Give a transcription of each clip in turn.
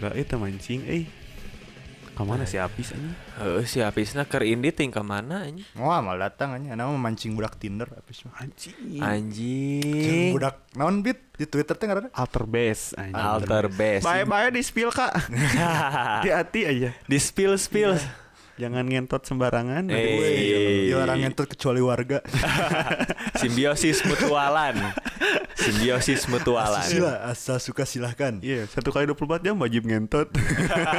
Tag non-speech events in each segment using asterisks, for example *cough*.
Sira eta mancing eh. Kamana si Apis anjing? Heeh, si Hapisna keur indit ting ka mana anjing? Wah, mal datang aja. Nama mancing budak Tinder apa sih? Anjing. Anjing. Budak naon bit di Twitter teh ngaranna? Alter base anjing. Alter best. Bae-bae di spill kak. *laughs* Hati-hati aja. Di spill spill. Jangan ngentot sembarangan. Eh. Dilarang ngentut kecuali warga. *laughs* Simbiosis mutualan. Simbiosis mutualan. Sila, asal suka silahkan. Iya, satu kali 24 jam wajib ngentot.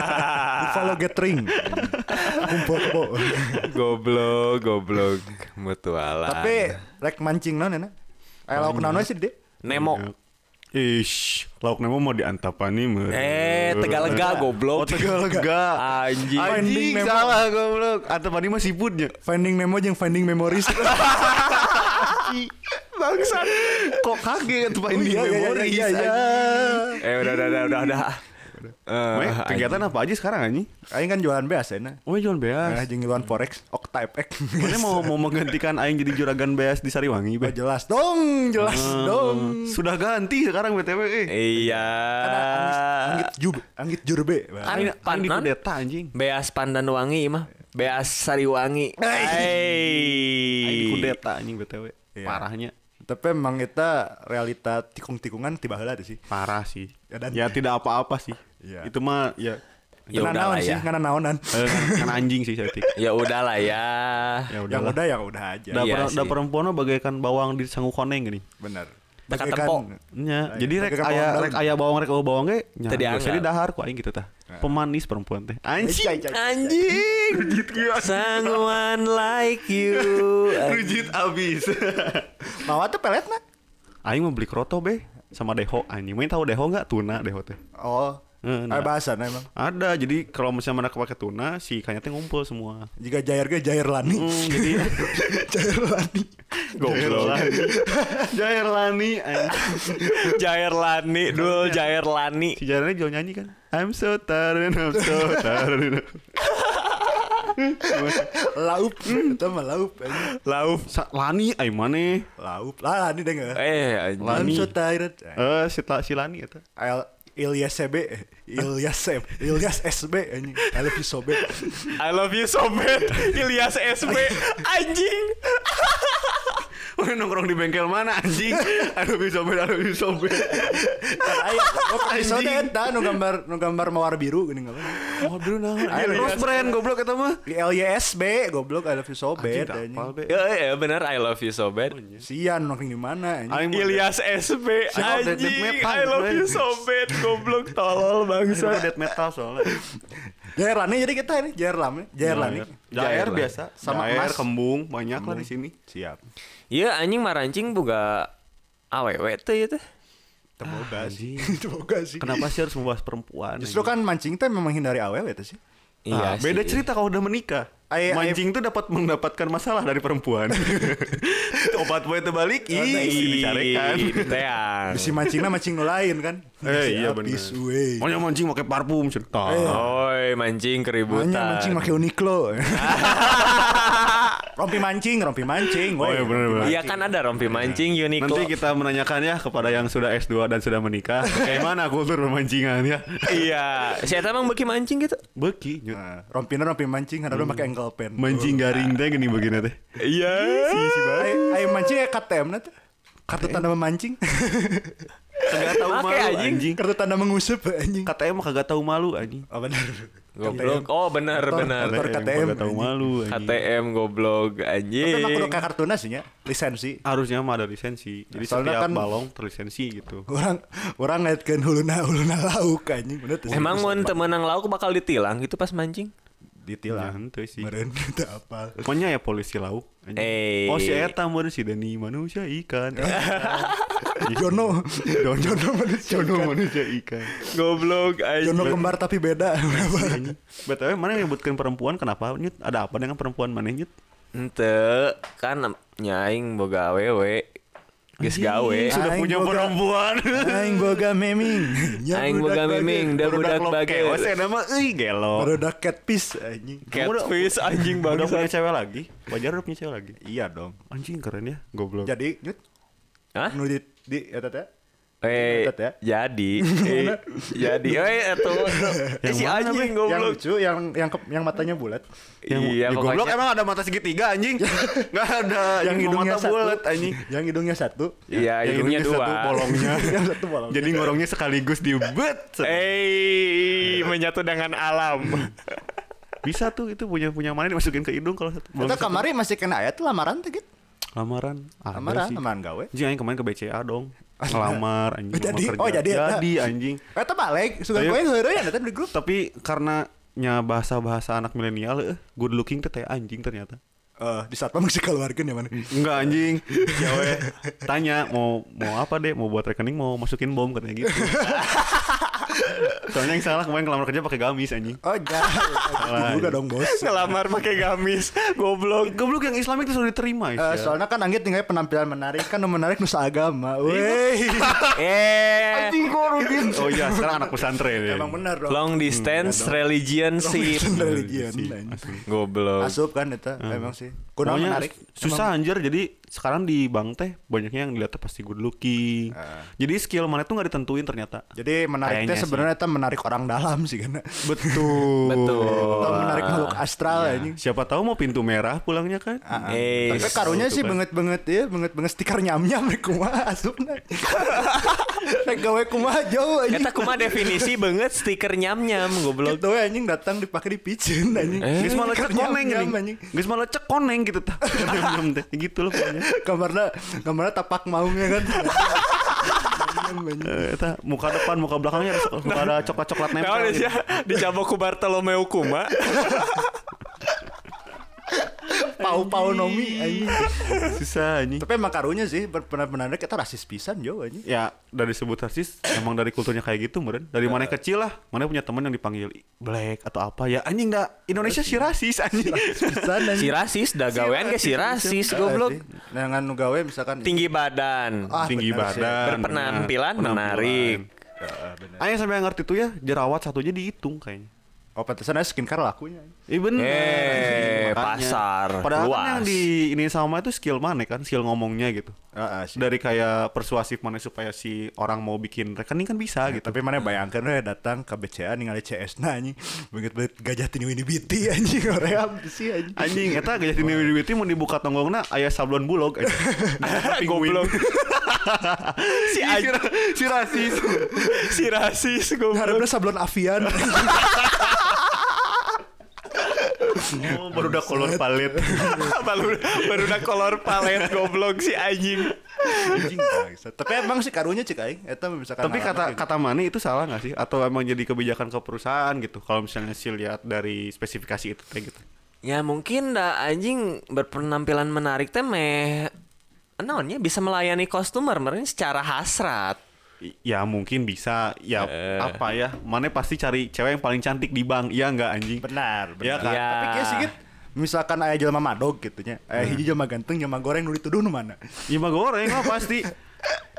*laughs* Follow gathering. Kumpul kebo. goblok, goblok mutualan. Tapi rek mancing naon enak. Naon we sih, Dek? Nemo. Ish, lauk nemo mau diantapani meureun. Eh, Tegalega goblok. Oh, Tegalega. *laughs* Anjing. Anjing Nemo. salah goblok. Antapani mah siputnya. Finding Nemo jeung Finding Memories. *laughs* *laughs* Bangsat. Kok kaget ini Iya, iya, memori. iya, iya. Eh udah udah udah udah udah. Eh, Meh, kegiatan apa aja sekarang anjing? Aing kan jualan beas enak. Oh, jual Nah, beas. jeung jualan forex, Okta FX. *laughs* Mana mau mau menggantikan aing jadi juragan beas di Sariwangi, Oh, Be? jelas dong, jelas dong. Sudah ganti sekarang BTW eh. Iya. Ada anggit, anggit jub, anggit jurbe. Aing aing Panan? kudeta anjing. Beas Pandan Wangi mah. Beas Sariwangi. Aing di Hey. kudeta anjing BTW. Iya. Parahnya. Tapi emang kita realita tikung-tikungan tiba heula tuh sih. Parah sih. Ya, dan- Ya tidak apa-apa sih. Iya. Itu mah ya Ya udah naon lah sih, ya. ngana naonan. eh, kan, kan anjing sih saya. Ya udahlah ya. Ya Yang udah. udah yang udah aja. Da, Iya per, da perempuan mah bagaikan bawang di sangu koneng gini. Bener. Teka Bagaikan- tempo. Nya, jadi rek aya bawang rek aya bawang rek eueuh bawang ge nya. Dianggap. Jadi dahar ku aing gitu tah. Pemanis perempuan teh. Anjing. Anjing. Someone like you. *laughs* Rujit abis. *laughs* Mawa tuh pelet na? Aing mau beli kroto be sama deho anjing. Main tahu deho nggak tuna deho teh. Oh. Eh, nah. Ada bahasan emang. Ada. Jadi kalau misalnya mana pakai tuna si ikannya teh ngumpul semua. Jika Jair ge Jair Lani. Hmm, jadi *laughs* Jair Lani. goblok. Jair Lani anjing. Jair Lani, Dul Jair Lani. Si Jairnya jual nyanyi kan. I'm so tired, I'm so tired. *laughs* Laup. Itu mah laup. Sa Lani ay maneh. Laup. Lah Lani deh nggak? Eh, I'm Lani. so tired. Eh si, si Lani eta. El Ilyas CB, Ilyas CB, Ilyas SB anjing. I love you so bad. I love you so bad. Ilyas SB anjing. Wah nongkrong di bengkel mana anjing? Aduh bisa beda, aduh bisa beda. Kan aya oh episode eta nu gambar nu gambar mawar biru gini enggak Oh biru naon? Ayo, Cross brand goblok eta mah. Di LYSB goblok I love you so bad Anjing. Ya, ya benar I love you so bad. Sian nongkrong di mana anjing. Ilyas SB anjing I love you so bad goblok tolol mah bangsa. death metal soalnya. Jair Lani jadi kita ini Jair Lani, Jair Lani. Jair Jair biasa sama Jair. air kembung banyak lah di sini. Siap. Iya anjing marancing boga awewe teh ya teh. Temoga sih. Anjing. *laughs* Temoga sih. Kenapa sih harus membahas perempuan? Justru kan mancing teh memang hindari awal ya sih. Iya beda sih. cerita kalau udah menikah. Ai- ai- Mancing tuh dapat mendapatkan masalah dari perempuan. *laughs* Obat buat terbalik, ih, dicarikan. Teang. Bisi mancingnya mancing lain kan. Eh iya benar. Pokoknya mancing pakai parfum cerita. Oi mancing keributan. Makanya mancing pakai Uniqlo. *laughs* rompi mancing, rompi mancing. Oh, iya, bener, bener. Iya kan ada rompi mancing Uniqlo. Nanti kita menanyakan ya kepada yang sudah S2 dan sudah menikah, *laughs* bagaimana kultur pemancingan ya? Iya, saya emang bagi mancing gitu. Beki. Nah, rompina rompi mancing, ada pakai ankle pen. mancing garing teh gini begini teh. Iya. Ay, ay mancing ya KTM na tuh. Kartu tanda memancing. Kagak tahu malu anjing. Kartu tanda mengusup anjing. KTM kagak tahu malu anjing. Oh benar. Goblok. Oh benar benar. motor KTM, tahu malu anjing. KTM goblok Tapi anjing. emang kudu sih nya, lisensi. Harusnya mah ada lisensi. Jadi Soalnya setiap kan- balong terlisensi gitu. Orang orang ngaitkeun huluna huluna lauk anjing. Bener. Emang mun teu meunang lauk bakal ditilang gitu pas mancing? Ya, ditilang. henteu sih. Meren itu *laughs* apa? Pokoknya ya polisi lauk. Eh. Oh si Eta meureun si Deni manusia ikan. *laughs* Jono. Jono manusia. Jono manusia ikan. Goblok anjing. Jono kembar tapi beda. *laughs* BTW mana yang nyebutkan perempuan kenapa Nyut? Ada apa dengan perempuan mana Nyut? Ente kan nyaing boga awewe. Geus gawe. Sudah Aing punya boga- perempuan. Aing boga meming. Nya *laughs* Aing boga budak meming, da budak bage. ya nama euy gelo. Baru udah catfish anjing. Catfish anjing Udah punya cewek lagi? Wajar udah punya cewek lagi. Iya dong. Anjing keren ya, goblok. Jadi, Hah? nu di di eta teh. Eh, ya? jadi, *laughs* eh, jadi, eh, itu, eh, si mana, anjing Yang goblok. lucu yang yang ke- yang matanya bulat. Yang, Iya, ya, goblok emang ada mata segitiga anjing. *laughs* Enggak ada yang hidungnya mata satu. bulat anjing. Yang hidungnya satu. Iya, Yang hidungnya dua. *laughs* satu bolongnya. yang satu bolong. Jadi ngorongnya sekaligus di bet. Eh, menyatu dengan alam. Bisa tuh itu punya punya mana dimasukin ke hidung kalau satu. Kita kemarin masih kena ayat tuh lamaran tuh gitu. lamaran. Ada Lamaran, sih. lamaran gawe. Anjing aing kemarin ke BCA dong. Ngelamar anjing. Jadi? mau kerja. Oh, jadi eta. Jadi anjing. Eta balik, suka Ayo. gue heureuy ya di grup. Tapi karena nya bahasa-bahasa anak milenial eh, good looking teh teh anjing ternyata. Eh, di saat masih keluarga ya mana? Enggak anjing. Cewek tanya mau mau apa deh? Mau buat rekening mau masukin bom katanya gitu. *laughs* Soalnya yang salah kemarin ngelamar kerja pakai gamis anjing. Oh, jangan. juga dong, Bos. Ngelamar pakai gamis, goblok. Goblok yang Islamik itu sudah diterima Eh, soalnya kan Anggit tinggal penampilan menarik kan menarik nusa agama. Weh. *laughs* Eh, Oh iya, sekarang anak pesantren ya. Emang benar dong. long distance religion sih. religion. Sih, anjing. asli. Goblok. Asup kan eta emang sih. Pokoknya menarik. susah anjir jadi sekarang di bank teh banyaknya yang dilihat pasti good looking. Ah. Jadi skill mana tuh nggak ditentuin ternyata. Jadi menarik Kayaknya teh sih. sebenarnya eta menarik orang dalam sih kan. Betul. *laughs* Betul. Atau menarik makhluk astral anjing. Siapa tahu mau pintu merah pulangnya kan? Ah, ah. Eh, Tapi karunya itu sih kan. banget-banget ya, banget-banget stiker nyam-nyam rek kumaha asupna. *laughs* Rek gawe kumaha jauh anjing. Eta kumaha definisi banget stiker nyam-nyam goblok. Gitu anjing datang dipakai di piceun anjing. Eh. Geus malah cek koneng nyam-nyam, gini. anjing. Geus malah cek koneng gitu tah. *laughs* Teh. Gitu loh pokoknya. Kamarna kamarna tapak maungnya kan. *laughs* Eta muka depan, muka belakangnya ada muka ada coklat-coklat nempel. Nah, gitu. ya, dicabok ku Bartolomeo Kuma. *laughs* Pau-pau nomi anjing. Susah anjing. Tapi emang karunya sih benar-benar kita rasis pisan jo anjing. Ya dari sebut rasis emang dari kulturnya kayak gitu meren. Dari mana kecil lah, mana punya teman yang dipanggil black atau apa ya anjing dah Indonesia sih rasis anjing. Pisan Si rasis dah gawean ke si rasis goblok. Dengan nu gawe misalkan Tinggi badan, Ah, Tinggi benar badan. berpenampilan benar. menarik. Ayah sampai ngerti tuh ya jerawat satu aja dihitung kayaknya. Oh pantesan aja skincare lakunya. Iya bener. Eh, Makanya. pasar Padahal luas. kan yang di ini sama itu skill mana kan, skill ngomongnya gitu. Heeh sih. Dari kayak persuasif mana supaya si orang mau bikin rekening kan bisa gitu. Tapi mana bayangkan we datang ke BCA ningali CS na anjing. Banget banget gajah tini wini biti *laughs* anjing orang sih anjing. Anjing, eta gajah tini witi mau dibuka tonggongna aya sablon bulog. anjing. *laughs* Goblok. *laughs* si si, anjing si rasis. si rasis goblok. Harapnya sablon Avian. Oh, baru udah kolor palet. *laughs* baru baru udah kolor palet goblok si anjing. Tapi emang sih karunya cik aing eta misalkan Tapi kata kata Mani itu salah nggak sih? Atau emang jadi kebijakan ke perusahaan gitu? Kalau misalnya sih lihat dari spesifikasi itu kayak gitu. Ya mungkin dah anjing berpenampilan menarik teh meh naonnya bisa melayani customer secara hasrat. Ya mungkin bisa ya Eh. apa ya? Mana pasti cari cewek yang paling cantik di bank. Iya nggak anjing? benar, Iya benar. kan? Ya. Tapi kayak sedikit misalkan aya jelema madog gitu nya. Aya hiji jelema ganteng jelema goreng nu dituduh nu mana. Ya mah goreng lah pasti. *laughs*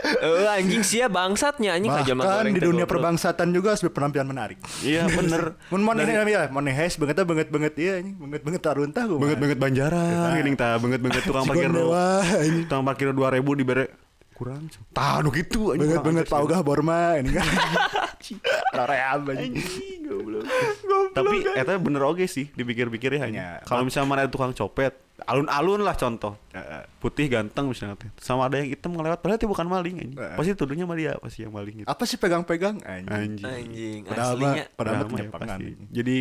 Eh anjing sia bangsatnya anjing aja mah Bahkan goreng di dunia perbangsatan juga harus berpenampilan menarik. Iya bener. *laughs* Mun moneh ya, moneh hes banget banget banget iya anjing, banget banget taruntah gua. banget banget banjaran gini tah banget banget tukang parkir tukang parkir dua ribu dibere kurang tah nu gitu anjing. Banget banget sih. Ogah Borma ini kan. *laughs* Raream anjing. tapi eta bener oke sih dipikir-pikir ya hanya Ya, kalau misalnya mana tukang copet alun-alun lah contoh Heeh. putih ganteng misalnya sama ada yang hitam ngelewat padahal itu bukan maling anjing. Eh. pasti tuduhnya mah dia pasti yang maling gitu Apa sih pegang-pegang anjing? anjing Anjing Padahal aslinya padahal ya, pasti. jadi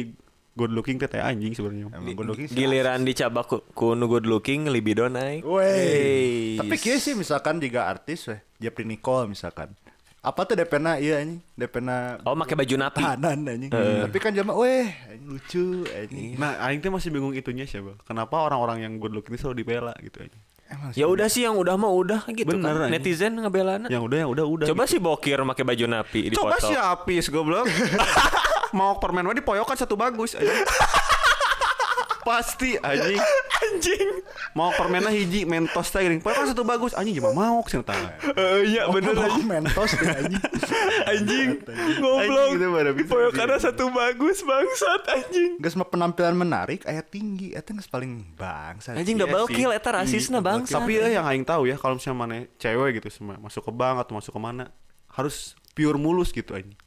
good looking teh anjing sebenarnya Emang good looking giliran dicabak ku, ku nu good looking libido naik. Wey. Tapi kieu sih misalkan jika artis weh, Jeffrey Nicole misalkan. Apa tuh DP-na iya anjing? DP-na Oh make baju napi. tahanan anjing. Tapi kan jama weh, anjing lucu anjing. nah aing teh masih bingung itunya siapa kenapa orang-orang yang good looking itu selalu dibela gitu aja Ya udah sih yang udah mah udah gitu Bener, kan. anjing. Netizen ngebelana. yang udah yang udah udah Coba gitu. sih bokir make baju napi di coba foto. sih apis goblok *laughs* mau permen mah dipoyokan satu bagus anjing. *laughs* pasti anjing Anjing. Mau permennya hiji mentos teh geuning. Pokoknya satu bagus anjing gimana mau cenah tah. Eh, Iya bener anjing. mentos deh *laughs* anjing. Anjing. Anjing Goblok. gitu. Poyokannya satu bagus bangsat anjing. Geus mah penampilan menarik aya tinggi eta geus paling bangsa. Anjing Iya double sih. kill eta rasisna bangsa. Tapi ya yang aing tahu ya kalau misalnya mana cewek gitu semua masuk ke bank atau masuk ke mana harus pure mulus gitu anjing.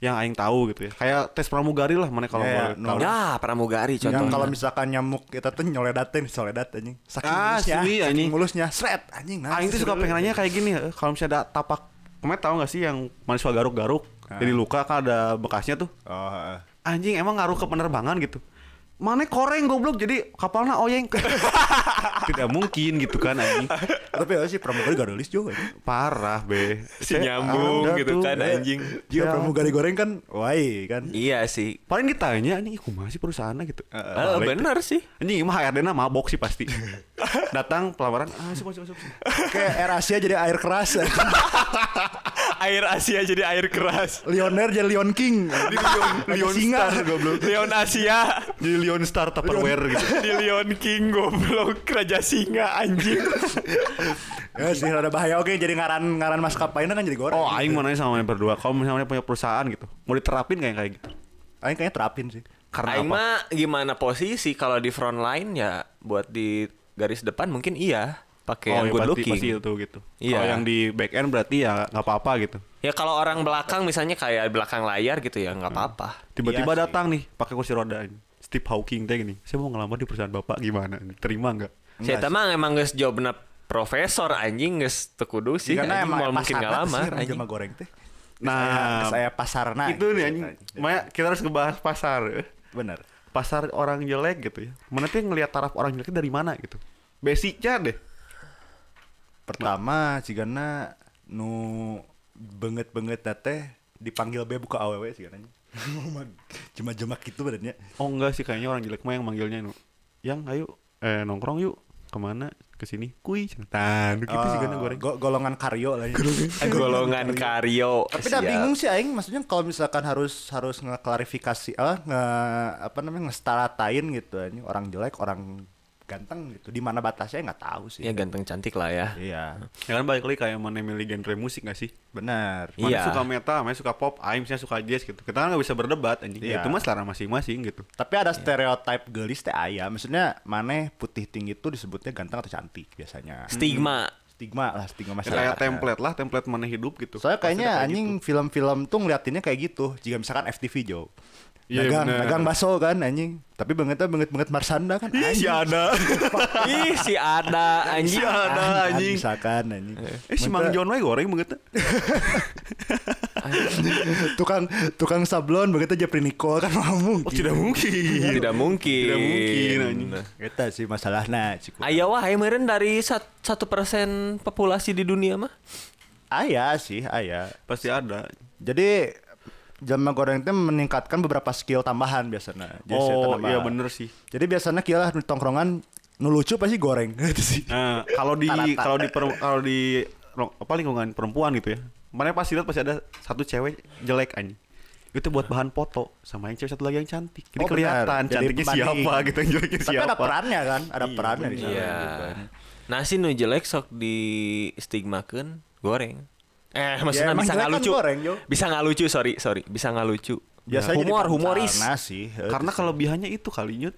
Yang aing tahu gitu ya. Kayak tes pramugari lah mana kalau Ya, boleh no. tahu. Ya, pramugari Yang contohnya. kalau misalkan nyamuk kita tuh nyoledatin, soledat anjing. Saking Ah, mulusnya, saking anjing. mulusnya, sret anjing. nah, Aing tuh suka pengen nanya kayak gini, eh, kalau misalnya ada tapak, kemarin tahu gak sih yang mahasiswa garuk-garuk, jadi luka kan ada bekasnya tuh. Oh, heeh. Anjing emang ngaruh ke penerbangan gitu. Mana koreng goblok jadi kapalnya oyeng. *laughs* Tidak mungkin gitu kan anjing. Tapi ya sih pramugari garulis juga. Parah be. *laughs* si nyambung ada gitu tuh. kan anjing. Jika Ya. pramugari goreng kan, wai kan. Iya sih. Paling ditanya nih, kumaha sih perusahaannya gitu. Balik. bener sih. Anjing mah HRD-na mabok sih pasti. *laughs* Datang pelamaran, ah masuk masuk masuk. Kayak air Asia jadi air keras. air Asia jadi air keras. Lioner jadi Lion King. Lion, Lion singa. Star goblok. Leon Asia Jadi Lion Star Tupperware gitu. *laughs* di Leon King goblok Raja Singa anjing. Ya sih rada bahaya. Oke, jadi ngaran ngaran maskapainya kan jadi goreng. Oh, aing mau nanya sama mana berdua. Kalau misalnya punya perusahaan gitu, mau diterapin kayak kayak gitu. Aing kayaknya terapin sih. Karena Aing apa? mah gimana posisi kalau di front line ya buat di garis depan mungkin iya pakai yang ya good pasti, looking. pasti itu gitu. Iya. Kalau yang di back end berarti ya nggak apa-apa gitu. Ya kalau orang belakang misalnya kayak belakang layar gitu ya Hmm. nggak apa-apa. Tiba-tiba Iya sih. datang nih pakai kursi roda. Steve Hawking teh gini. Saya mau ngelamar di perusahaan bapak gimana? Terima nggak? Saya Enggak emang emang geus jobna profesor anjing geus teu kudu sih. Karena anjing emang mau mungkin nggak lama anjing. goreng teh. Nah, saya pasarna. itu nih anjing. Maya kita harus ngebahas pasar. Bener. Pasar orang jelek gitu ya. Mana tuh ngelihat taraf orang jelek dari mana gitu. Basicnya deh. Pertama, cigana nu banget-banget teh dipanggil be buka aww sih katanya. *laughs* Cuma jemak gitu badannya. Oh enggak sih kayaknya orang jelek mah yang manggilnya nu. Yang ayo eh nongkrong yuk ke mana ke sini kui cetan gitu sih kan goreng Go- golongan karyo lah. ya. Golongan karyo. Tapi udah bingung sih aing maksudnya kalau misalkan harus harus ngeklarifikasi apa nge apa namanya ngestaratain gitu anjing orang jelek orang ganteng gitu di mana batasnya nggak tahu sih. Ya ganteng cantik lah ya. Iya, ya kan balik lagi kayak mana milih genre musik gak sih benar. mana Iya. suka metal mana suka pop aing misalnya suka jazz gitu kita kan nggak bisa berdebat anjing Iya. ya, itu mah selera masing-masing gitu Tapi ada stereotip gelis teh aya. Maksudnya mana putih tinggi itu disebutnya ganteng atau cantik biasanya. Stigma. Stigma lah, stigma Ya, masyarakat. kayak template lah template mana hidup gitu Soalnya Pasti kayaknya kayak anjing film-film tuh ngeliatinnya kayak gitu. Jika misalkan FTV Jo. Iya, dagang, bener. dagang baso kan anjing. Tapi bangetnya banget banget Marsanda kan. Ih, si ada *laughs* Ih si ada anjing. si ada anjing Misalkan anjing. eh si Mang John we goreng banget *laughs* tukang tukang sablon begitu aja Nicole kan mau mungkin. oh tidak mungkin Tidak mungkin. Tidak mungkin, anjing. Eta sih masalahnya ciku. Aya wae meureun dari sat- satu persen populasi di dunia mah. Aya sih, aya. pasti ada Jadi Jama goreng itu meningkatkan beberapa skill tambahan biasanya. Jadi oh iya bener sih Jadi biasanya kira di tongkrongan nu lucu pasti goreng *laughs* gitu sih. Nah, kalau di kalau di per- kalau di apa lingkungan perempuan gitu ya. Mana pasti lihat pasti ada satu cewek jelek anjing. Itu buat bahan foto sama yang cewek satu lagi yang cantik. Jadi Oh, kelihatan Jadi cantiknya pembanding. siapa gitu yang jeleknya Tapi siapa. ada perannya kan, ada Iya, perannya di sana. Iya. gitu. Nah si nu jelek sok di stigmakeun goreng. Eh maksudnya emang bisa nggak kan lucu. goreng, Jo. Bisa nggak lucu, sorry, sorry. Bisa nggak lucu. Biasanya humor, humoris. pacarna sih. eh, Karena kelebihannya itu kali nyut.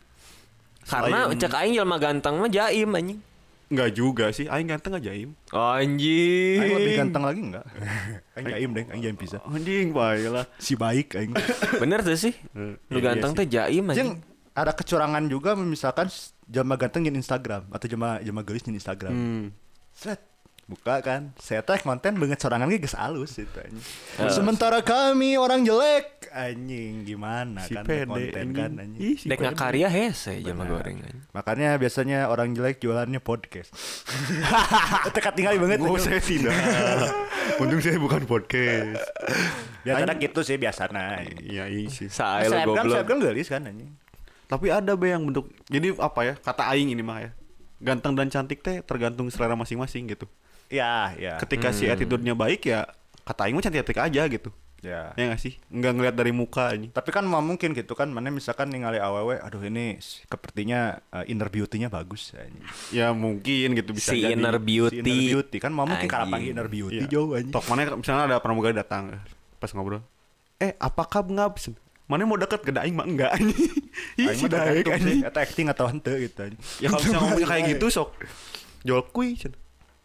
Karena Selain- cek aing jelema ganteng mah jaim anjing. Enggak juga sih, aing ganteng gak jaim. Anjing. Aing lebih ganteng lagi enggak? *laughs* Aing jaim deh, aing jaim bisa. Anjing bae lah. Si baik aing. *laughs* Bener tuh sih. Eh, Lu iya ganteng sih. teh jaim anjing. ada kecurangan juga misalkan jama ganteng di Instagram atau jama jama gelis di Instagram. Hmm. Set buka kan saya teh konten banget sorangan geus alus itu anjing. Sementara kami orang jelek anjing gimana Si kan pede konten anjing. kan anjing. Ih, si Dek ngakarya hese jelema goreng. Makanya biasanya orang jelek jualannya podcast. *laughs* Tekat tinggal banget. Oh, anjing. saya tidak. *laughs* Untung saya bukan podcast. Biasanya gitu sih biasanya. Iya, iya. Sae lu Selebgram, goblok. selebgram gelis kan anjing. Tapi ada be yang bentuk jadi apa ya? Kata aing ini mah ya. Ganteng dan cantik teh tergantung selera masing-masing gitu. Iya, iya. Ketika si attitude-nya baik ya kata aing mah cantik-cantik aja gitu. Ya. Ya nggak sih? Nggak ngeliat dari muka ini. Tapi kan mau mungkin gitu kan, mana misalkan ningali awewe, aduh ini sepertinya uh, inner beauty-nya bagus. anjing. Ya mungkin gitu bisa si jadi. inner Si beauty. inner beauty kan mau mungkin Anjing. panggil inner beauty Iya. jauh anjing. Tok mana misalnya ada pramugari datang pas ngobrol. Eh, apakah ngab? Mana mau deket ke daing mah enggak anjing. *laughs* Ih, Aing si sih, anjing. eta acting atau henteu gitu anjing. Ya *laughs* kalau misalnya ngomongnya kayak gitu sok jual kui. cen.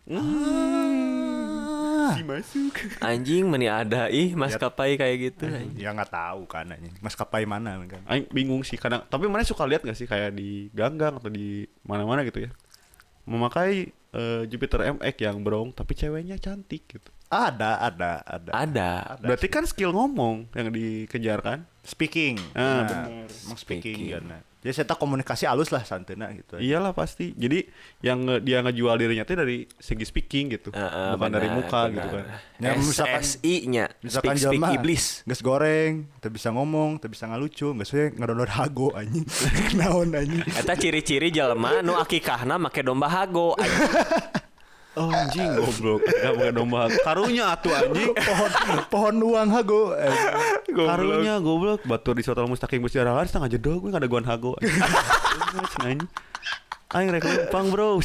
Ah. Si masuk. Anjing meni ada ih maskapai kayak gitu. anjing. Ya nggak tahu kan anjing. Maskapai mana kan. Aing bingung sih kadang. Tapi mana suka lihat gak sih kayak di ganggang atau di mana-mana gitu ya. Memakai eh, Jupiter MX yang brong tapi ceweknya cantik gitu. Ada, ada, ada. Ada. Berarti kan skill ngomong yang dikejar kan? Speaking. Ah. Nah, Emang speaking, Speaking. kan. Jadi saya tahu komunikasi halus lah santena gitu. Iyalah pasti. Jadi yang nge- dia ngejual dirinya tuh dari segi speaking gitu, Heeh, bukan dari benar, muka benar. gitu kan. Ya, misalkan- SSI-nya. Misalkan Speak, speak iblis. geus goreng, teu bisa ngomong, teu bisa ngalucu, geus we ngedownload hago anjing. *laughs* Naon anjing. Eta ciri-ciri jelema nu akikahna make domba hago. anjing. *laughs* Oh anjing goblok. Enggak bukan domba. Karunya atuh anjing. pohon pohon uang hago. anjing. Karunya goblok. Batur di Sotol Mustaqim Bus Jaralan setengah jedog gue ada guan hago. *laughs* Anjing. Aing rek pang bro.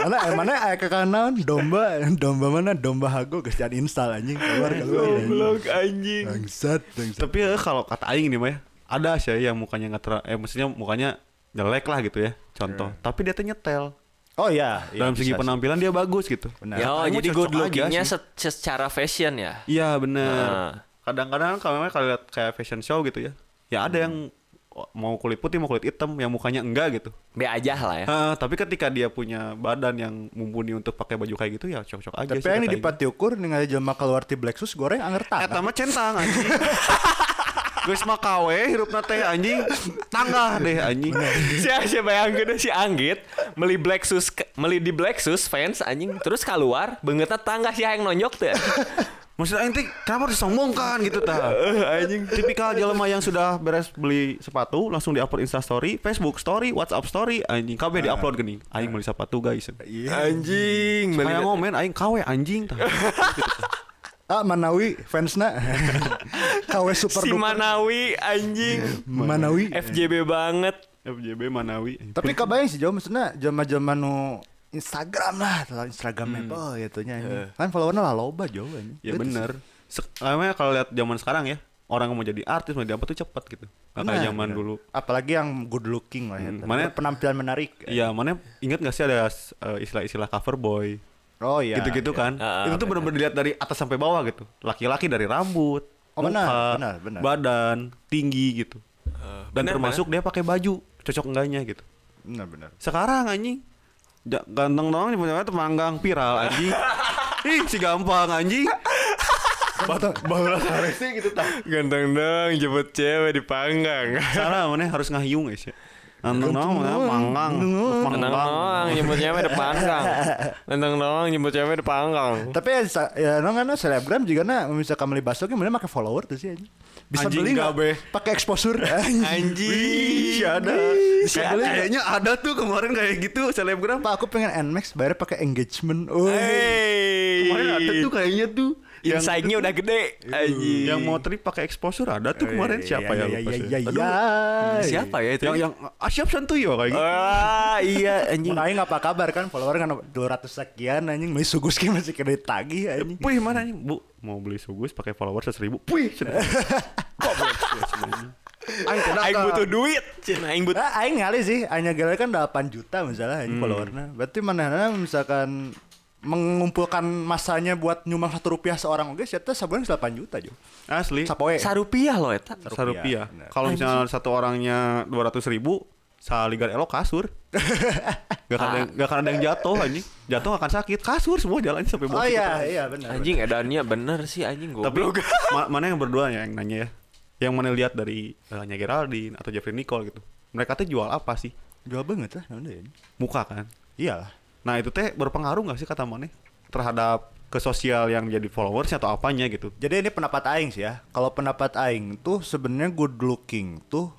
Mana eh, mana aya ke kanan domba, domba mana domba hago geus jadi install anjing keluar keluar. anjing. anjing. Bangsat, bangsat. Tapi ya kalau kata aing ini mah ya, ada sih yang mukanya nggak ter eh maksudnya mukanya jelek lah gitu ya. Contoh. Tapi dia tuh nyetel. Oh iya, iya, Dalam segi bisa sih. penampilan dia bagus gitu. Benar. Ya, oh, jadi cocok good lookingnya sih. se- secara fashion ya. Iya bener. Nah. Kadang-kadang kalau memang kalau lihat kayak fashion show gitu ya, ya ada yang mau kulit putih mau kulit hitam, yang mukanya enggak gitu. Be aja lah ya. Ah, tapi ketika dia punya badan yang mumpuni untuk pakai baju kayak gitu ya cocok aja Tapi sih. yang di aing. pati ukur ningali jelema keluar ti Black Sus goreng anger Eta tangan. mah centang anjing. *laughs* Geus mah kawe hirupna teh anjing. Tanggah deh anjing. si si bayangkeun si Anggit meli Black Sus meli di Black Sus fans anjing terus keluar beungeutna tangga si hayang nonjok teh. Maksud aing teh kenapa harus disombongkan gitu tah? *laughs* anjing. Tipikal jelema yang sudah beres beli sepatu langsung di-upload Insta story, Facebook story, WhatsApp story, anjing kabeh di-upload geuning. Aing beli sepatu guys. Iya. Anjing Kayak ngomen aing kawe anjing tah. *laughs* Ah Manawi fansna. *laughs* KW super si duper. Manawi anjing Manawi. FJB banget. FJB Manawi. Tapi kebayang sih jauh maksudnya zaman-zaman nu Instagram lah, atau Instagramable gitu nya. Kan followernya lah loba jauh ini. Ya bener. Sek- Kayaknya kalau lihat zaman sekarang ya, orang mau jadi artis mau jadi apa tuh cepet gitu. Gak kayak zaman dulu. Apalagi yang good looking lah ya. Hmm, mana- penampilan menarik. Iya, mana ingat gak sih ada eh, istilah-istilah cover boy? Oh iya. gitu-gitu iya. kan. Ah, itu tuh bener-bener dilihat dari atas sampai bawah gitu. Laki-laki dari rambut, Oh, benar, muka, benar, benar. badan, tinggi gitu. Dan benar, termasuk dia pakai baju, cocok enggaknya gitu. Benar benar. Sekarang anjing ja- ganteng doang nyebutnya tuh manggang viral anjing. *laughs* Ih, si gampang anjing. Bahulah sih gitu tah. Ganteng dong jemput cewek di panggang. Salah mana harus ngahyung guys ya. Ganteng doang mana manggang. Ganteng doang jemput cewek di panggang. Ganteng doang jemput cewek di panggang. Tapi ya, ya no kan selebgram juga na misalkan beli bakso kan mana pakai follower tuh sih. Bisa Anjing beli nggak pakai exposure *laughs* anjing. Ada. Bisa beli. Kayaknya ada tuh kemarin kayak gitu selebgram. Pak aku pengen Nmax bayar pakai engagement. Oh. Hey. Kemarin ada tuh kayaknya tuh yang Inside-nya udah gede. Anjing. yang mau trip pakai exposure ada tuh kemarin siapa ya, ya lupa ya saya. ya Aduh, ya. Siapa ya itu? yang yang Asyap Santuy ya kayak gitu. Ah, iya *laughs* anjing. Aing apa kabar kan follower kan 200 sekian anjing beli sugus ki masih kena tagih anjing. Puih mana nih bu mau beli sugus pakai follower seribu Puih cenah. Goblok, ya, sebenarnya. Aing tidak Aing butuh duit. Cina aing butuh. Ah, aing ngali sih, hanya gara kan 8 juta misalnya ini followernya. Berarti mana misalkan mengumpulkan masanya buat nyumbang satu rupiah seorang oke, siapa sebulan 8 juta jo. asli Sapoe. Sarupiah loh eta. serupiah. bener. Kalau misalnya satu orangnya dua ratus ribu, saligar elok kasur. *laughs* gak akan ada, yang- gak akan ada yang jatuh anjing. Jatuh gak akan sakit. Kasur semua jalannya sampai Oh bawah. iya, iya benar. Anjing edannya bener sih anjing Tapi goblok. *laughs* ma- mana yang berdua ya yang nanya ya? Yang mana lihat dari uh, Nya Geraldine atau Jeffrey Nicole gitu. Mereka tuh jual apa sih? jual banget lah. Muka kan. Iyalah. Nah itu teh berpengaruh gak sih kata mana terhadap ke sosial yang jadi followers atau apanya gitu? Jadi ini pendapat aing sih ya. Kalau pendapat aing tuh sebenarnya good looking tuh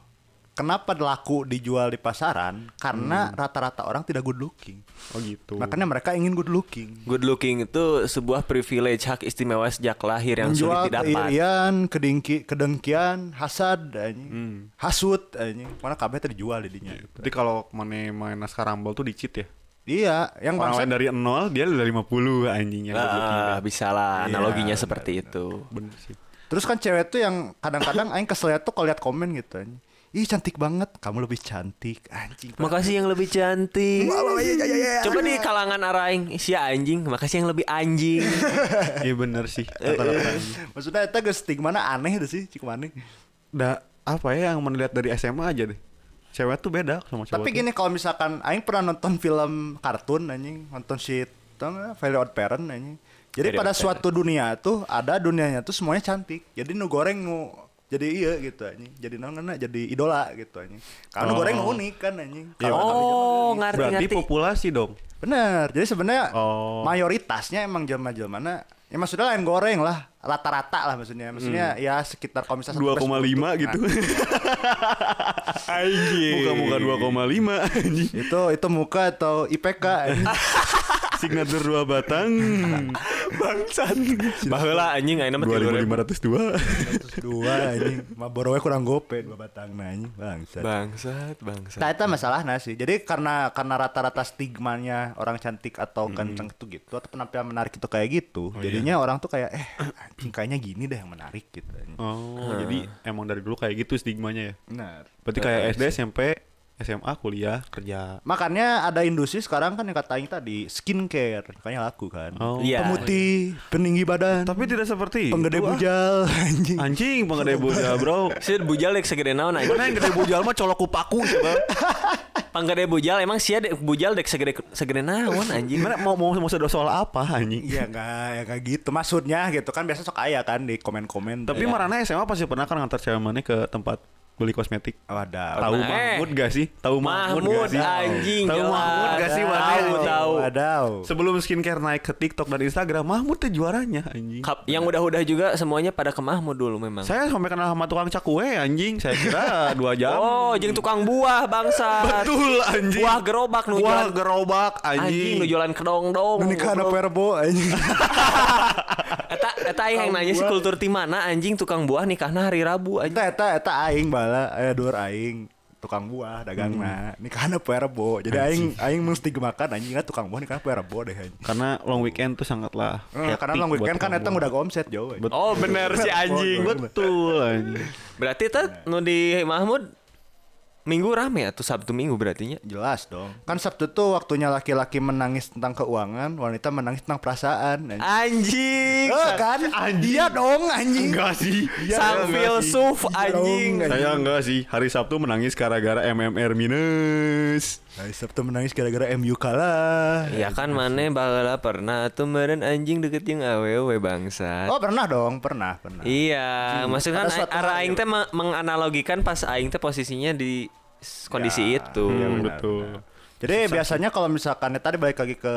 kenapa laku dijual di pasaran? Karena rata-rata orang tidak good looking. Oh gitu. Makanya mereka ingin good looking. Good looking itu sebuah privilege hak istimewa sejak lahir yang Menjual sulit didapat. keirian, kedengki, kedengkian, hasad, anjing. Hasut, anjing. Mana kabeh tadi dijual didinya. Jadi kalau mana main naskah Rumble tuh dicit ya. Iya, yang Orang bangsa lain dari nol, dia udah 50 anjingnya. Ah, bisa lah Iya, analoginya seperti itu. Bener sih. Terus kan cewek tuh yang kadang-kadang aing kesel tuh kalau lihat komen gitu anjing. Ih cantik banget, kamu lebih cantik anjing. Makasih yang lebih cantik. Coba di kalangan araing si anjing, makasih yang lebih anjing. *laughs* Iya bener sih. Rata-rata anjing. Maksudnya itu stigma aneh itu sih cik mana. Da, apa ya yang melihat dari SMA aja deh. Cewek tuh beda sama cowok. Tapi tuh. gini kalau misalkan aing pernah nonton film kartun anjing, nonton si Very Odd Parent anjing. Jadi Very pada suatu dunia tuh ada dunianya tuh semuanya cantik. Jadi nu goreng nu jadi iya gitu anjing. Jadi nongana jadi idola gitu anjing. Kalau nu Oh. goreng nu unik kan anjing. Kalau Oh, ngerti Berarti ngerti. populasi dong. Bener. Jadi sebenarnya Oh. mayoritasnya emang jelma-jelmana ya maksudnya lain goreng lah rata-rata lah maksudnya maksudnya ya sekitar kalau misalnya 2,5 gitu. *laughs* Anjing. Muka-muka 2,5 anjing. itu itu muka atau IPK *laughs* Signature 2 batang. Bangsat. Baheula anjing ayeuna mah 2502. dua anjing maborowe kurang gope dua batang nah anjing bangsat Bangsat, bangsat. Nah itu masalahnya sih Jadi karena karena rata-rata stigmanya orang cantik atau ganteng itu gitu Atau penampilan menarik itu kayak gitu Jadinya orang tuh kayak eh anjing kayaknya gini deh yang menarik gitu anjing. Oh, jadi emang dari dulu kayak gitu stigmanya ya. Benar Berarti kayak SD, SMP, SMA, kuliah, kerja. Makanya ada industri sekarang kan yang kata Aing tadi skincare makanya laku kan. Oh. Iya. Pemutih, peninggi badan, Tapi tidak seperti penggede itu, ah. bujal *laughs* anjing. Anjing penggede bujal, Bro. Si bujal dek segede naon anjing. Mana yang gede bujal mah colok kupaku coba. *laughs* Panggede bujal emang sia dek bujal dek segede segede naon anjing. Gimana mau mau mau soal apa anjing? Iya enggak, ya kayak gitu maksudnya gitu kan biasa sok aya kan di komen-komen. Tapi marana SMA pasti pernah kan ngantar cewek mana ke tempat beli kosmetik. Oh, ada. Tahu Eh. Mahmud gak sih? Tahu Mahmud, Mahmud gak sih? anjing Tahu jelas. Mahmud gak sih? Tahu, tahu. Wadaw. Sebelum skincare naik ke TikTok dan Instagram, Mahmud tuh juaranya anjing. Kap- yang udah-udah juga semuanya pada ke Mahmud dulu memang. Saya sampai kenal sama tukang cakwe anjing. Saya kira *laughs* dua jam. Oh, jeung tukang buah bangsa. Betul anjing. Buah gerobak nu Buah gerobak anjing anjing. nu jualan kedong-dong. Menikah anak goblok. perbo anjing. *laughs* Eta eta aing yang nanya sih kultur ti mana anjing tukang buah nikahna hari Rabu anjing. Eta eta eta aing bala aya dur aing tukang buah dagangna nikahna poe rebo. Jadi aing aing menstigmakan anjing ah, tukang buah nikahna poe rebo deh anjing. Karena long weekend tuh sangatlah. Eh, karena long weekend kan eta udah omset jauh. anjing. Oh bener si anjing. Betul anjing. Berarti eta nu di Mahmud minggu rame atau Sabtu minggu berarti nya. Jelas dong. Kan Sabtu tuh waktunya laki-laki menangis tentang keuangan, wanita menangis tentang perasaan. anjing. Anjing. Eh, kan? Iya dong anjing. Enggak sih. Sang filsuf anjing. dong, Saya enggak sih. Hari Sabtu menangis gara-gara MMR minus. Hari Sabtu menangis gara-gara MU kalah. Ya kan mana bakal pernah tuh meren anjing deket yang awewe bangsa. Oh pernah dong, pernah, pernah. Iya, maksudnya kan arah aing teh me- menganalogikan pas aing teh posisinya di kondisi Ya, itu. iya, Hmm, benar, betul. benar. Jadi biasanya kalau misalkan ya tadi balik lagi ke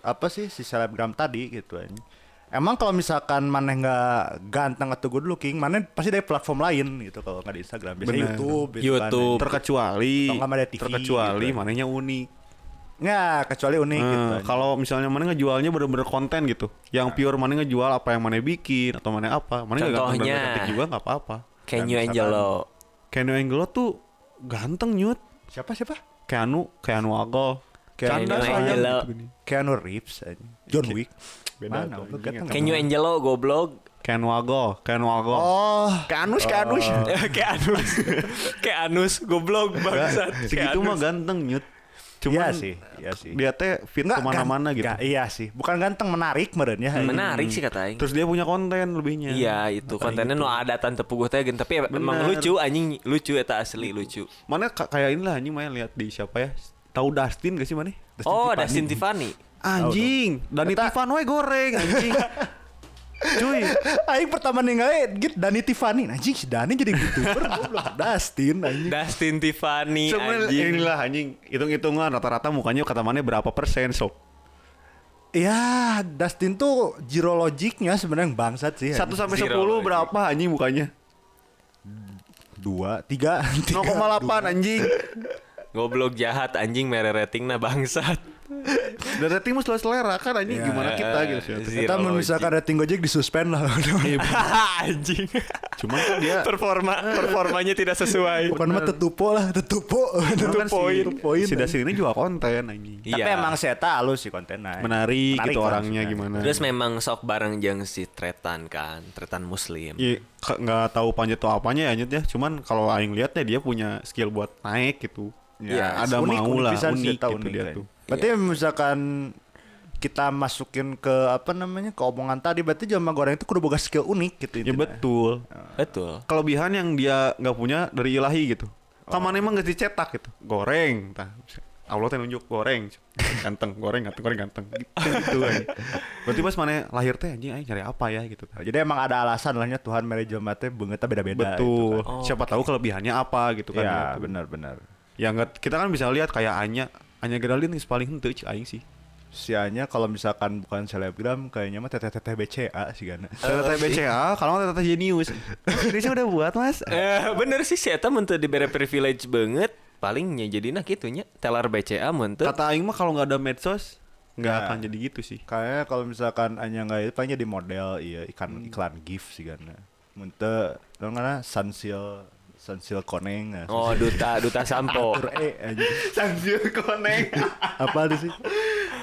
apa sih si selebgram tadi gitu anjing. Emang kalau misalkan maneh nggak ganteng atau good looking, maneh pasti dari platform lain gitu kalau nggak di Instagram. Biasanya Bener. YouTube, gitu YouTube. Kan, Terkecuali ada TV terkecuali gitu. manehnya unik. Nggak, kecuali unik Eh, gitu. kalau misalnya mana ngejualnya bener-bener konten gitu, yang pure mana ngejual apa yang mana bikin atau mana apa, mana nggak ganteng Contohnya. cantik juga nggak apa-apa. Kenyo misalkan- Angelo. Keanu Angelo tuh ganteng nyut, siapa siapa? Keanu Keanu Agol. Keanu Angelo. Keanu Reeves. John Wick. Beda Mana? tuh, nggak? Angelo goblok. Keanu Agol, Keanu Agol. Oh, Keanus, Keanus. *laughs* Kayak anus. Kayak anus goblok bangsat. Segitu mah ganteng nyut. Iya Cuman sih, iya sih. dia teh fit Nggak, ke mana-mana gitu. nggak, iya sih, bukan ganteng menarik meren ya. anjing. Menarik sih kata aing. Terus dia punya konten lebihnya. Iya itu kontennya no ada tante puguh teh gen tapi emang Bener. lucu anjing lucu eta asli lucu. Mana ka- kayak inilah anjing main lihat di siapa ya? Tahu Dustin gak sih mana? Oh, Dustin Tiffany. Anjing, Dani Eta- Tiffan we goreng anjing. *laughs* Cuy, Aing pertama ningali gitu Dani Tiffany anjing si Dani jadi youtuber goblok Dustin anjing Dustin Tiffany sebenarnya anjing. inilah anjing hitung-hitungan rata-rata mukanya kata mana berapa persen sok. ya Dustin tuh zero logicnya sebenarnya bangsat sih 1 sampai Zero 10 lagi. berapa anjing mukanya? Dua, tiga, *laughs* tiga 0,8 anjing. Goblok jahat anjing mere ratingna bangsat. Dan rating selalu selera kan anjing gimana kita gitu sih. Kita misalkan rating Gojek disuspend lah. *laughs* anjing. Cuman kan dia Performa performanya tidak sesuai. Bukan mah tetupo lah, tetupo. Kan poin. si, poin. si Dasin ini jual konten anjing. Tapi Iya. emang saya halus sih kontennya. Menarik, gitu lah orangnya maksudnya. gimana. Terus memang sok bareng jeung si Tretan kan, Tretan Muslim. Iya, nggak tahu panjat tuh apanya ya Nyet ya. Cuman kalau aing lihat ya dia punya skill buat naik gitu. Ya, ada unik, mau unik lah, unik tahu gitu unik dia kayaknya. tuh. Berarti misalkan kita masukin ke apa namanya ke omongan tadi berarti jelma goreng itu kudu boga skill unik gitu Ya betul. Betul. Kelebihan yang dia nggak punya dari ilahi gitu. Kaman emang nggak dicetak gitu. Goreng, tah. Allah teh nunjuk goreng, ganteng, goreng, ganteng, goreng, ganteng. Gitu, gitu. Berarti pas mana lahir teh anjing aing nyari apa ya gitu. Jadi emang ada alasan lahnya Tuhan mere jelma teh beungeutna beda-beda Betul. gitu kan. Siapa tahu kelebihannya apa gitu kan. Ya, gitu. Ya nggak kita kan bisa lihat kayak Anya, Anya Geraldine geus paling henteu cik aing sih. Sianya kalau misalkan bukan selebgram kayaknya mah teteh-teteh BCA sih kan. *laughs* Teteh BCA, kalau nggak teteh jenius. *laughs* Ini sih udah buat mas. Eh bener sih si eta mun teu dibere privilege banget palingnya jadinya gitunya teller BCA mun teu. Kata aing mah kalau nggak ada medsos nggak Ya. akan jadi gitu sih. Kayaknya kalau misalkan hanya nggak itu paling jadi model iya ikan Hmm. iklan gift sih kan. Lo ngana Sunsil Sunsil Koneng. nah, Oh duta duta sampo. *laughs* E anjing. Sansil koneng. *laughs* Apa itu sih?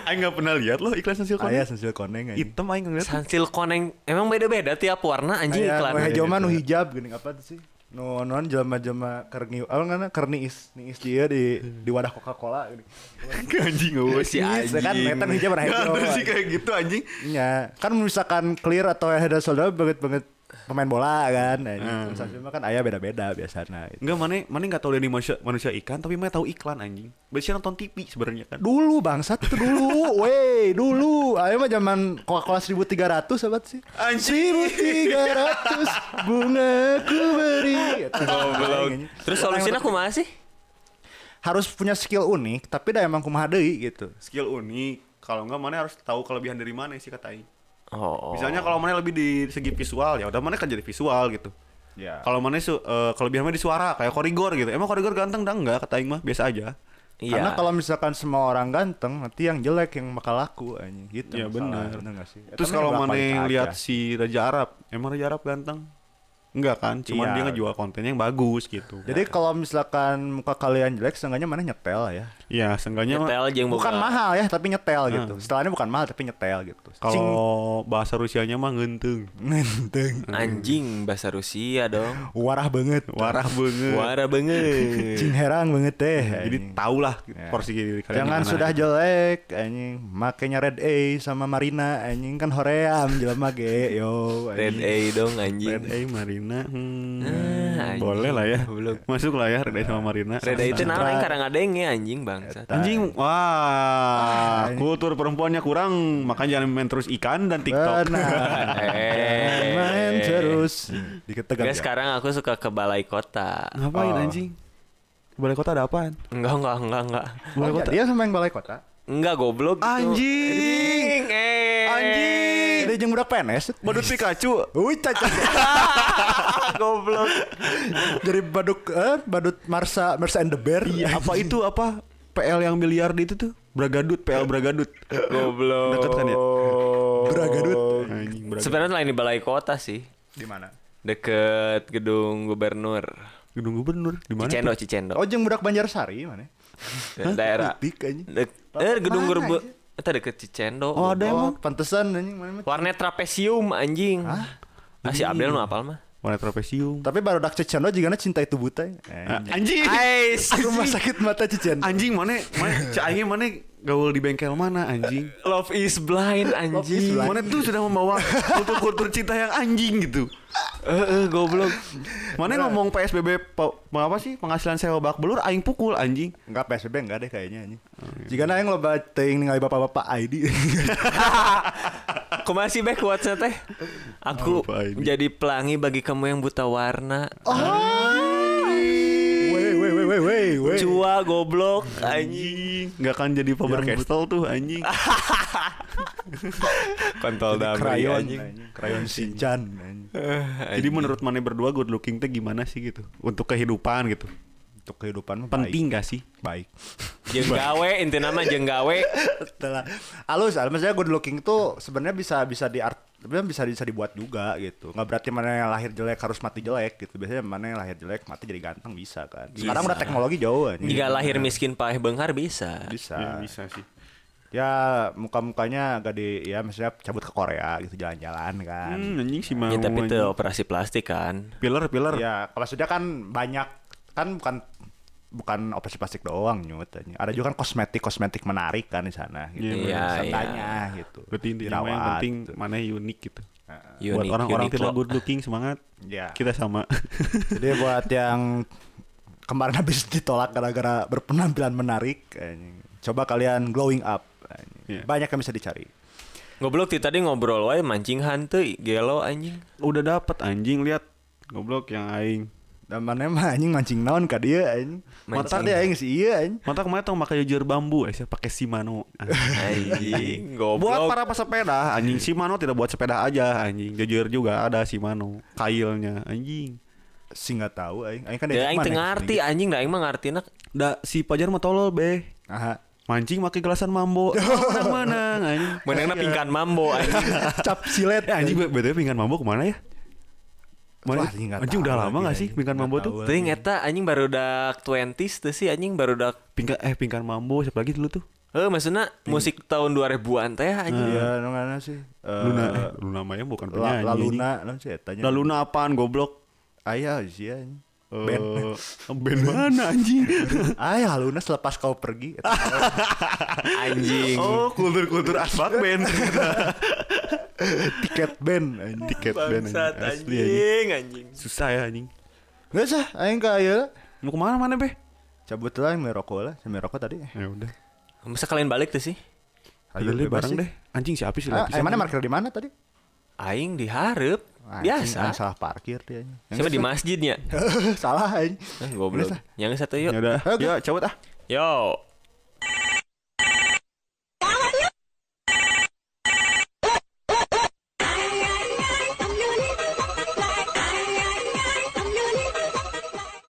aing nggak pernah lihat loh iklan Sansil koneng. Ayah Sunsil Koneng anjing. Hitam aing ngeliat. Sansil koneng emang beda-beda tiap warna anjing Aya iklan. nu hijau mah nu hijab gini apa tuh sih? Nu non jelema-jelema keur ngiu. Oh ngana keur niis, dia di di wadah Coca-Cola gini. *laughs* anjing gue Si Niis, kan anjing. eta nu hijab warna hijau. Nggak sih kayak gitu anjing. Iya, kan misalkan clear atau ada solder banget banget pemain bola kan. Nah, Hmm. mah kan ayah beda-beda biasanya. Enggak mana mana nggak tahu dari manusia manusia ikan tapi mana tahu iklan anjing. Biasanya nonton TV sebenarnya kan. Dulu bangsat itu dulu, *laughs* weh dulu. Ayo mah zaman Coca-Cola 1300 sahabat sih. Anjing. 1300 bunga ku beri. Goblok. Terus solusinya aku masih harus punya skill unik, tapi dah emang kumaha deui gitu. Skill unik. Kalau nggak mana harus tahu kelebihan dari mana sih kata aing. Oh. Misalnya kalau mana lebih di segi visual ya udah mana kan jadi visual gitu. Ya. Kalau mana su eh, kelebihannya di suara kayak korigor gitu. Emang korigor ganteng dah enggak kata aing mah biasa aja. Iya. Karena kalau misalkan semua orang ganteng, nanti yang jelek yang bakal laku anjing gitu. Iya, benar. Benar sih? Terus mah kalau mana lihat aja. si Raja Arab, emang Raja Arab ganteng? Enggak kan, cuman Iya. dia ngejual konten yang bagus gitu. Jadi kalau misalkan muka kalian jelek, seenggaknya mana nyetel ya. Iya, seenggaknya Nyetel jeung Bukan boga- mahal ya, tapi nyetel Ah. gitu. Setelahnya bukan mahal tapi nyetel gitu. kalau bahasa Rusianya mah ngenteng. Ngenteng. anjing bahasa Rusia dong. Warah banget. Warah banget. Wara banget. Cing herang banget teh. Jadi anjing. tau lah Ya. porsi diri kalian Jangan sudah jelek anjing. Makanya Red A sama Marina anjing kan hoream jelema ge yo. Red anjing. A dong anjing. Red A Marina. Hmm, Ah, anjing. boleh lah ya. Goblok. Masuk lah ya Red A sama Marina. Red A itu namanya kadang ada yang anjing bangsa. Anjing, wah, kultur perempuannya kurang, makanya jangan main terus ikan dan TikTok. Benar. *laughs* Eh. Main terus. Diketekan. Guys, sekarang aku suka ke balai kota. Ngapain Oh. anjing? Balai kota ada apaan? Enggak, enggak, enggak, enggak. Balai kota. Dia sama yang balai kota. Enggak goblok gitu. Anjing. Anjing. Jadi jeung budak PNS. Badut Pikachu. Wih, cacat. *laughs* goblok. Jadi badut eh, badut Marsa Marsa and the Bear. Iya, apa itu apa? PL yang miliar di itu tuh Bragadut, PL Bragadut. Goblok. Deket kan ya? Bragadut. Anjing Bragadut. Sebenarnya lain di balai kota sih. Di mana? Deket gedung gubernur. Gedung gubernur di mana? Cicendo? Cicendo. Oh, jeung budak Banjarsari mana? Daerah. Pik eh gedung gubernur. Eta deket Cicendo. Oh, ada Oh, emang. pantesan anjing mana mah. Warnet trapesium anjing. Hah? Ah, si Abdel nu apal mah. Warna trapesium. Tapi baru dak Cicendo juga cinta itu buta. Ah, Anjing. Anjing. Ais. Rumah sakit mata Cicendo. Anjing mana? Mana cahingnya mana gaul di bengkel mana anjing? *laughs* Love is blind anjing. blind. Mana tuh sudah membawa kultur-kultur cinta yang anjing gitu. Eh, eh, goblok. Mana ngomong PSBB apa sih penghasilan sewa bak belur aing pukul anjing. Enggak PSBB enggak deh kayaknya anjing. Jika na yang loba teuing ningali bapak-bapak ID. *laughs* Kumaha sih Bek quotesnya teh? Aku ini? menjadi pelangi bagi kamu yang buta warna. Weh weh weh weh weh weh. Cua goblok anjing. Nggak akan jadi Faber Castell tuh anjing. *laughs* Kontol damri krayon anjing. anjing. krayon Shinchan anjing. Jadi menurut mana berdua good looking teh gimana sih gitu? Untuk kehidupan gitu. untuk kehidupan mah Penting gak sih? baik, baik. Jeung gawe intina mah jeung gawe. Setelah halus, halus. maksudnya good looking tuh sebenarnya bisa bisa di art sebenarnya bisa bisa dibuat juga gitu. Nggak berarti mana yang lahir jelek harus mati jelek gitu. Biasanya mana yang lahir jelek mati jadi ganteng bisa kan. Sekarang udah teknologi jauh anjing. Jika lahir miskin paeh beunghar bisa. bisa. Ya, bisa sih. Ya muka-mukanya agak di ya maksudnya cabut ke Korea gitu jalan-jalan kan. Hmm, anjing sih mau. Ya tapi itu operasi plastik kan. Pilar pilar. Ya, maksudnya kan banyak kan bukan bukan operasi plastik doang nyut. Ada juga kan kosmetik kosmetik menarik kan di sana gitu. Iya, iya. Seenggaknya gitu. Berarti intinya yang penting gitu. mana unik gitu. Unik, Buat orang-orang tidak good looking semangat. Ya. Kita sama. *laughs* Jadi buat yang kemarin habis ditolak gara-gara berpenampilan menarik, anjing. coba kalian glowing up. Iya. Banyak yang bisa dicari. Goblok ti tadi ngobrol wae mancing hanteu gelo anjing. Udah dapat anjing lihat goblok yang aing. Dan mana mah anjing mancing naon ka dia anjing. Mata dia aing sih iya anjing. Mata kemarin tong pakai jujur bambu, eh saya pakai Shimano. Anjing, buat goblok. para pesepeda, anjing Shimano tidak buat sepeda aja, anjing. Jujur juga ada Shimano, kailnya, anjing. Si nggak tahu aing. Aing kan Ya aing teu ngarti anjing da aing mah ngartina Da si Pajar mah tolol be. Aha. Mancing pakai gelasan mambo. *laughs* Menang-menang anjing. Menangna pingkan mambo anjing. *laughs* Cap silet anjing BTW pinggan mambo ke mana ya? Mana? Wah, anjing Anjing udah lama lagi, gak sih pingkan mambo tuh? Teuing eta anjing baru dak 20s teu sih anjing baru dak Pingkan eh pingkan mambo siapa lagi dulu tuh? Eh maksudnya musik tahun 2000-an teh anjing. Iya, nu ngana sih. Eh, Luna eh Luna Maya bukan La, penyanyi. La anjing. Luna, non sih etanya. La Luna apaan goblok? Aya sih anjing. Eh, Band. band mana anjing? *laughs* Ay, La Luna selepas kau pergi. *laughs* Anjing. oh, kultur-kultur asbak band. *laughs* tiket band anjing. Tiket band anjing. Asli anjing. anjing anjing. Susah ya anjing. Nggak sah, aing ka ieu. Mau ke mana mana be? Cabut lah yang merokok lah, yang merokok tadi. Ya udah. Masa kalian balik tuh sih? Ayo deh bareng sih. deh. Anjing siapa sih Ah, eh, mana parkir di mana tadi? Aing diharap. Anjing, Biasa. salah parkir dia. Siapa di masjidnya? *laughs* salah aing. Eh, goblok. Yang satu yuk. Ya udah. Ya cabut ah. Yo.